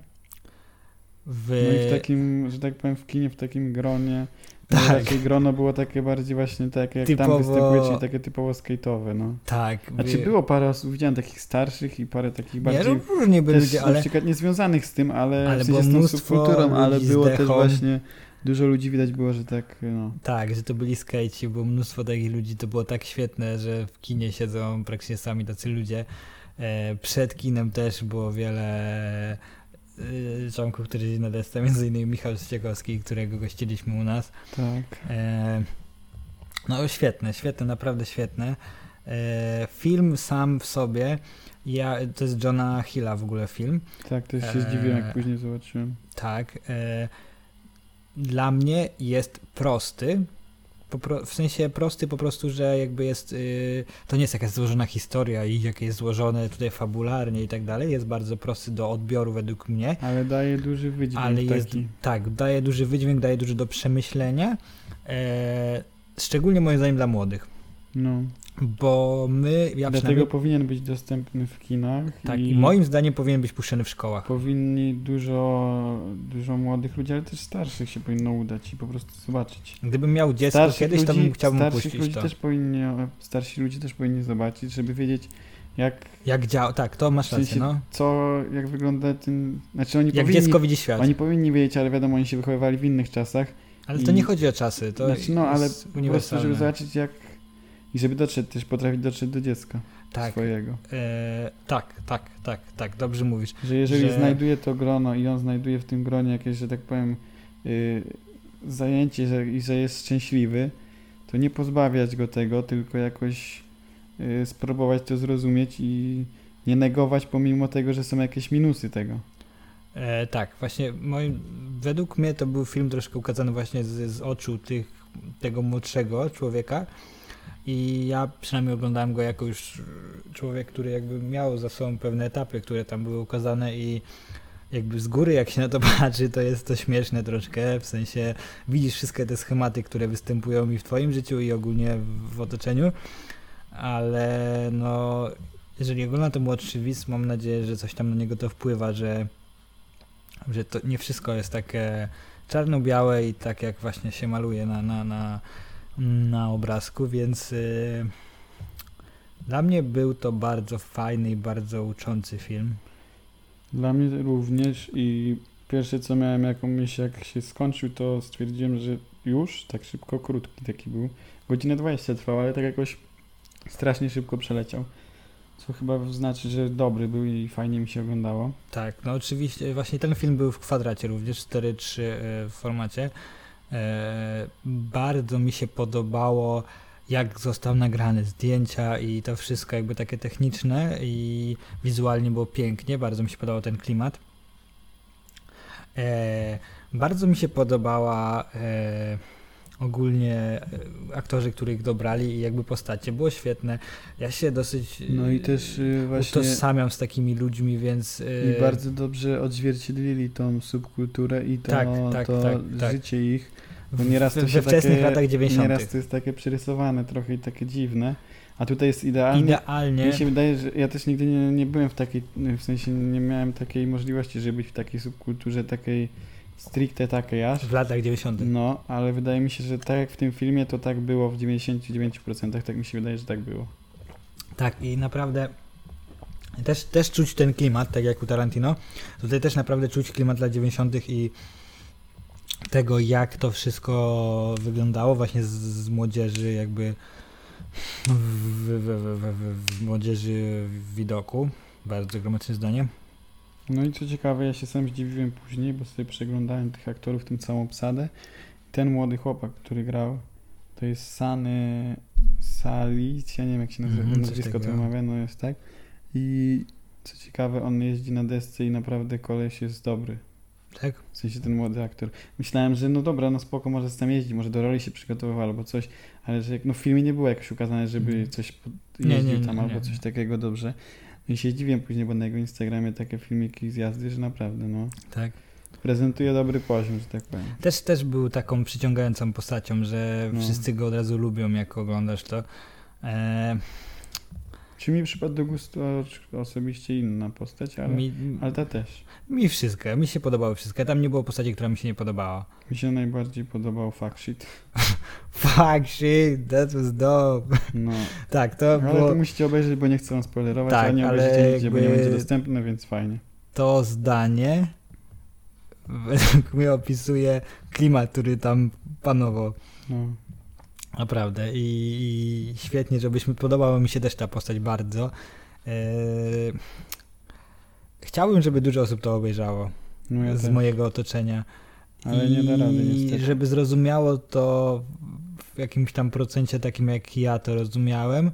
W...
No i w takim, że tak powiem, w kinie, w takim gronie.
Tak.
Tak. Raczej grono było takie bardziej właśnie takie, jak
Typowo-
tam występuje, takie typowo skate'owe, no.
Tak.
Znaczy było parę osób, widziałem takich starszych i parę takich
Nie,
bardziej
no, różnie byli ludzie,
na
ale
przykład niezwiązanych z tym, ale,
Ale
w sensie z tą
mnóstwo
subkulturą, ale było też właśnie dużo ludzi widać było, że tak, no.
tak, że to byli skejci, było mnóstwo takich ludzi, to było tak świetne, że w kinie siedzą praktycznie sami tacy ludzie. E, przed kinem też było wiele e, członków 40 na desce, między innymi Michał Ściekowski, którego gościliśmy u nas.
Tak.
E, no świetne, świetne, naprawdę świetne. E, film sam w sobie, ja, to jest Johna Hilla w ogóle film,
Tak, też się zdziwiłem, jak później zobaczyłem.
tak. E, dla mnie jest prosty, w sensie prosty po prostu, że jakby jest, y, to nie jest jakaś złożona historia i jak jest złożone tutaj fabularnie i tak dalej, jest bardzo prosty do odbioru według mnie.
Ale daje duży wydźwięk
Ale jest,
taki.
tak, daje duży wydźwięk, daje dużo do przemyślenia, e, szczególnie moim zdaniem dla młodych,
No.
Bo my, ja
Dlatego powinien być dostępny w kinach
tak,
i
i moim zdaniem powinien być puszczony w szkołach.
powinni dużo, dużo młodych ludzi, ale też starszych się powinno udać i po prostu zobaczyć.
Gdybym miał dziecko
Starszych
kiedyś, to bym chciałbym
starszych
puścić
ludzi
to.
też powinni, starsi ludzie też powinni zobaczyć, żeby wiedzieć jak,
Jak działa, tak, to masz rację, no.
co, jak wygląda ten, znaczy oni
Jak
powinni,
dziecko widzi świat.
oni powinni wiedzieć, ale wiadomo, oni się wychowywali w innych czasach,
Ale to
i-
nie chodzi o czasy, to
znaczy, no, ale
jest
po prostu, żeby zobaczyć jak, i żeby dotrzeć, też potrafić dotrzeć do dziecka
tak,
swojego.
e, tak, tak, tak, tak, dobrze mówisz.
Że jeżeli
Że-
znajduje to grono i on znajduje w tym gronie jakieś, że tak powiem, y, zajęcie że, i że jest szczęśliwy, to nie pozbawiać go tego, tylko jakoś y, spróbować to zrozumieć i nie negować pomimo tego, że są jakieś minusy tego.
E, tak, właśnie moim, według mnie to był film troszkę ukazany właśnie z, z oczu tych, tego młodszego człowieka i ja przynajmniej oglądałem go jako już człowiek, który jakby miał za sobą pewne etapy, które tam były ukazane i jakby z góry jak się na to *laughs* patrzy, to jest to śmieszne troszkę, w sensie widzisz wszystkie te schematy, które występują i w twoim życiu i ogólnie w, w otoczeniu, ale no jeżeli ogląda to młodszy widz, mam nadzieję, że coś tam na niego to wpływa, że że to nie wszystko jest takie czarno-białe i tak jak właśnie się maluje na, na, na, na obrazku, więc y, dla mnie był to bardzo fajny i bardzo uczący film.
Dla mnie również i pierwsze co miałem jaką myśl, jak się skończył, to stwierdziłem, że już, tak szybko, krótki taki był. Godzinę 20 trwał, ale tak jakoś strasznie szybko przeleciał. Co chyba znaczy, że dobry był i fajnie mi się oglądało.
Tak, no oczywiście właśnie ten film był w kwadracie również, 4.3 e, w formacie. E, bardzo mi się podobało jak został nagrany, zdjęcia i to wszystko jakby takie techniczne i wizualnie było pięknie, bardzo mi się podobał ten klimat. E, bardzo mi się podobała e, ogólnie e, aktorzy, których dobrali i jakby postacie, było świetne. Ja się dosyć
No i
e,
też y, właśnie
utożsamiam z takimi ludźmi, więc... e,
i bardzo dobrze odzwierciedlili tą subkulturę i to,
Tak, tak,
to
tak, tak.
życie ich. Bo
w-
nieraz to się
wczesnych
takie,
latach 90.
Nieraz to jest takie przerysowane trochę i takie dziwne. A tutaj jest idealnie.
Idealnie.
Mi się wydaje, że ja też nigdy nie, nie byłem w takiej, w sensie nie miałem takiej możliwości, żeby być w takiej subkulturze takiej stricte takiej aż.
W latach 90.
No, ale wydaje mi się, że tak jak w tym filmie, to tak było w 99%, tak mi się wydaje, że tak było.
Tak, i naprawdę też, też czuć ten klimat, tak jak u Tarantino. Tutaj też naprawdę czuć klimat lat 90. i tego, jak to wszystko wyglądało właśnie z, z młodzieży, jakby w, w, w, w, młodzieży widoku. Bardzo gramatyczne zdanie.
No i co ciekawe, ja się sam zdziwiłem później, bo sobie przeglądałem tych aktorów, tym całą obsadę. Ten młody chłopak, który grał, to jest Sany Salic, ja nie wiem jak się nazywa,
coś
nazwisko to wymawia, no jest tak. I co ciekawe, on jeździ na desce i naprawdę koleś jest dobry.
Tak?
W sensie ten młody aktor. Myślałem, że no dobra, no spoko, może tam jeździ, może do roli się przygotowywał albo coś, ale że jak, no w filmie nie było jakoś ukazane, żeby
Mhm.
coś po-
Nie,
jeździł
nie, nie,
tam albo coś takiego dobrze. I się dziwiłem później, bo na jego Instagramie takie filmiki z jazdy, że naprawdę, no,
Tak.
prezentuje dobry poziom, że tak powiem.
Też, też był taką przyciągającą postacią, że
No.
wszyscy go od razu lubią, jak oglądasz to. E,
Czy mi przypadł do gustu osobiście inna postać, ale,
mi,
ale ta też.
mi wszystko, mi się podobało wszystko. Tam nie było postaci, która mi się nie podobała.
Mi się najbardziej podobał fact sheet. *laughs*
Fuck shit, that was dope.
No, *laughs*
Tak, to
ale
było
to musicie obejrzeć, bo nie chcę wam spoilerować,
Tak,
ale nie
ale
obejrzycie nigdzie, bo nie
jakby-
będzie dostępne, więc fajnie.
to zdanie według mnie opisuje klimat, który tam panował.
No.
Naprawdę i, i świetnie, żebyśmy, podobała mi się też ta postać bardzo. E, chciałbym, żeby dużo osób to obejrzało
No ja
z
też.
mojego otoczenia.
Ale nie da rady
I
niestety.
żeby zrozumiało to w jakimś tam procencie takim, jak ja to rozumiałem,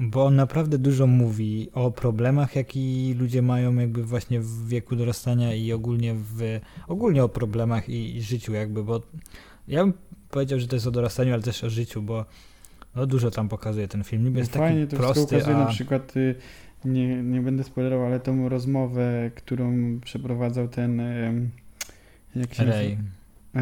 bo on naprawdę dużo mówi o problemach, jaki ludzie mają jakby właśnie w wieku dorastania i ogólnie w, ogólnie o problemach i, i życiu jakby, bo ja bym powiedział, że to jest o dorastaniu, ale też o życiu, bo no, dużo tam pokazuje ten film. Niby jest
No Fajnie
taki
to
prosty,
ukazuje,
a
na przykład y, nie, nie będę spoilerował, ale tą rozmowę, którą przeprowadzał ten jak się
Ray.
nazywa?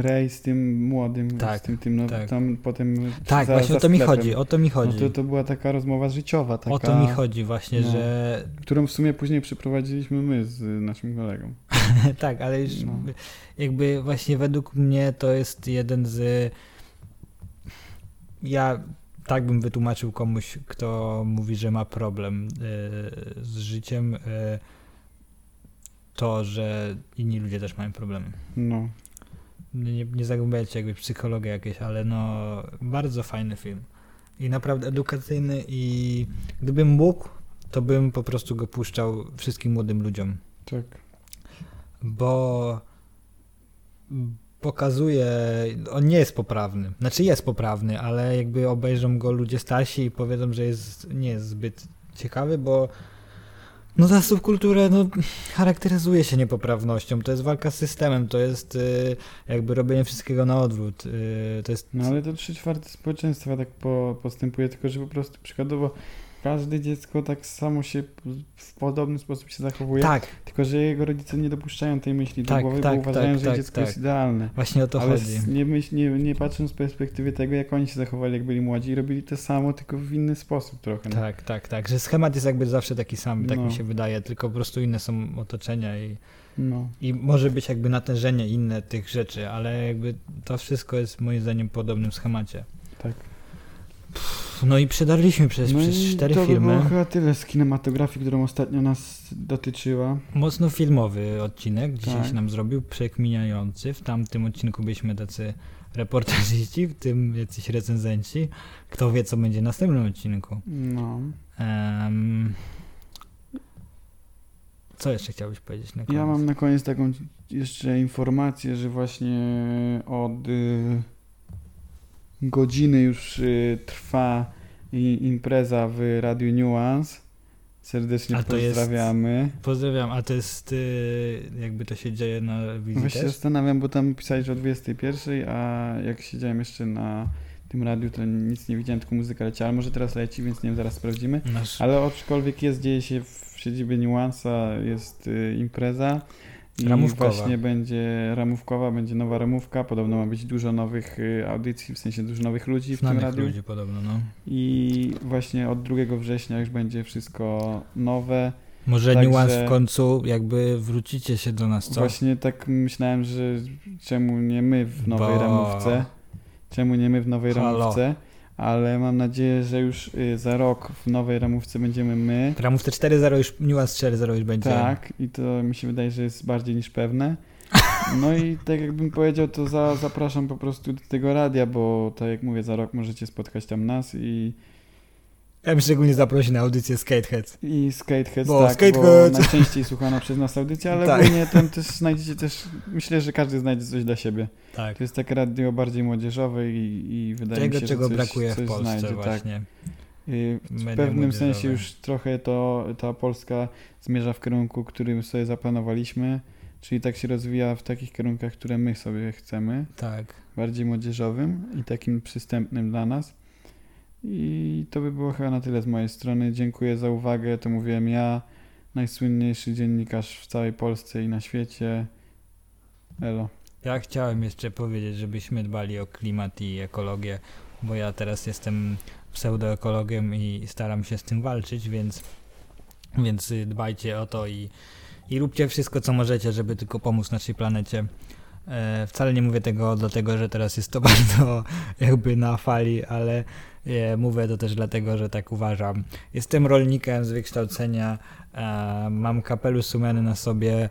Ray z tym młodym,
Tak,
z tym, tym no,
tak.
tam potem
Tak,
za,
właśnie
za
o to mi chodzi, o to mi chodzi.
No to, to była taka rozmowa życiowa, taka,
O to mi chodzi właśnie,
no.
że
którą w sumie później przeprowadziliśmy my z naszym kolegą. *laughs*
tak, ale już
No.
jakby właśnie według mnie to jest jeden z. Ja tak bym wytłumaczył komuś, kto mówi, że ma problem y, z życiem, y, to, że inni ludzie też mają problemy.
No,
Nie, nie zagłębiajcie jakby psychologię jakieś, ale no bardzo fajny film. I naprawdę edukacyjny i gdybym mógł, to bym po prostu go puszczał wszystkim młodym ludziom
tak.
bo pokazuje, on nie jest poprawny. Znaczy jest poprawny, ale jakby obejrzą go ludzie starsi i powiedzą, że jest, nie jest zbyt ciekawy, bo no ta subkultura no, charakteryzuje się niepoprawnością. To jest walka z systemem, to jest y, jakby robienie wszystkiego na odwrót. Y, to jest
No ale to trzy czwarte społeczeństwa tak po, postępuje, tylko że po prostu przykładowo każde dziecko tak samo się w podobny sposób się zachowuje,
tak,
tylko że jego rodzice nie dopuszczają tej myśli do
Tak,
głowy,
tak,
bo uważają,
tak,
że
tak,
dziecko
tak.
jest idealne.
właśnie o to
Ale
chodzi.
nie, myśl, nie, nie patrząc z perspektywy tego, jak oni się zachowali, jak byli młodzi i robili to samo, tylko w inny sposób trochę. no.
Tak, tak, tak, że schemat jest jakby zawsze taki sam, tak
No.
mi się wydaje, tylko po prostu inne są otoczenia i
No.
I może być jakby natężenie inne tych rzeczy, ale jakby to wszystko jest moim zdaniem w podobnym schemacie.
Tak.
No i przedarliśmy przez,
no
przez cztery
to
filmy.
by było chyba tyle z kinematografii, którą ostatnio nas dotyczyła.
Mocno filmowy odcinek dzisiaj
Tak.
się nam zrobił, przekminiający. W tamtym odcinku byliśmy tacy reportażyści, w tym jacyś recenzenci. Kto wie, co będzie w następnym odcinku.
No.
Em, co jeszcze chciałbyś powiedzieć na koniec?
Ja mam na koniec taką jeszcze informację, że właśnie od y, godziny już y, trwa i, impreza w Radiu Nuance. Serdecznie
to jest-
pozdrawiamy.
Pozdrawiam, a to jest y, jakby to się dzieje na wizji
Właśnie się zastanawiam, bo tam pisali, że o 21, a jak siedziałem jeszcze na tym radiu, to nic nie widziałem, tylko muzyka leciała. Ale może teraz leci, więc nie wiem, zaraz sprawdzimy.
Nasz...
Ale aczkolwiek jest, dzieje się w siedzibie Nuansa, jest y, impreza. I
Ramówkowa.
właśnie będzie ramówkowa, będzie nowa ramówka. Podobno ma być dużo nowych y, audycji, w sensie dużo nowych ludzi w tym
Znanych
radiu.
ludzi podobno, no.
I właśnie od 2 września już będzie wszystko nowe.
Może
Także-
niuans w końcu, jakby wrócicie się do nas, co?
Właśnie tak myślałem, że czemu nie my w nowej
Bo-
ramówce? Czemu nie my w nowej
Halo.
ramówce? Ale mam nadzieję, że już y, za rok w nowej ramówce będziemy my.
Ramówce 4.0 już, niuans 4.0 już będzie.
Tak, i to mi się wydaje, że jest bardziej niż pewne. *laughs* No i tak jakbym powiedział, to za, zapraszam po prostu do tego radia, bo tak jak mówię, za rok możecie spotkać tam nas i,
Ja bym szczególnie zaprosił na audycję Skateheads.
I Skateheads,
Bo
tak,
Skateheads.
bo najczęściej słuchana przez nas audycja, ale
Tak.
ogólnie tam też znajdziecie też, myślę, że każdy znajdzie coś dla siebie.
Tak.
To jest takie radio bardziej młodzieżowe i, i wydaje
Tego,
mi się,
czego
że coś,
brakuje
coś
w Polsce
znajdzie, tak.
właśnie.
Y, W pewnym sensie już trochę to ta Polska zmierza w kierunku, którym sobie zaplanowaliśmy, czyli tak się rozwija w takich kierunkach, które my sobie chcemy,
Tak.
bardziej młodzieżowym i takim przystępnym dla nas. I to by było chyba na tyle z mojej strony. Dziękuję za uwagę. To mówiłem ja, najsłynniejszy dziennikarz w całej Polsce i na świecie. Elo.
Ja chciałem jeszcze powiedzieć, żebyśmy dbali o klimat i ekologię, bo ja teraz jestem pseudoekologiem i staram się z tym walczyć, więc, więc dbajcie o to i, i róbcie wszystko, co możecie, żeby tylko pomóc naszej planecie. E, wcale nie mówię tego dlatego, że teraz jest to *laughs* bardzo jakby na fali, ale e, mówię to też dlatego, że tak uważam. Jestem rolnikiem z wykształcenia, e, mam kapelusz sumiany na sobie,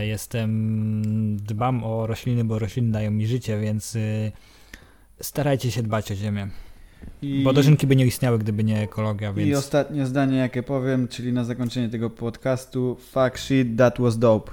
jestem, dbam o rośliny, bo rośliny dają mi życie, więc y, starajcie się dbać o ziemię.
I,
Bo dożynki by nie istniały, gdyby nie ekologia,
I
więc
ostatnie zdanie, jakie powiem, czyli na zakończenie tego podcastu. Fuck shit, that was dope.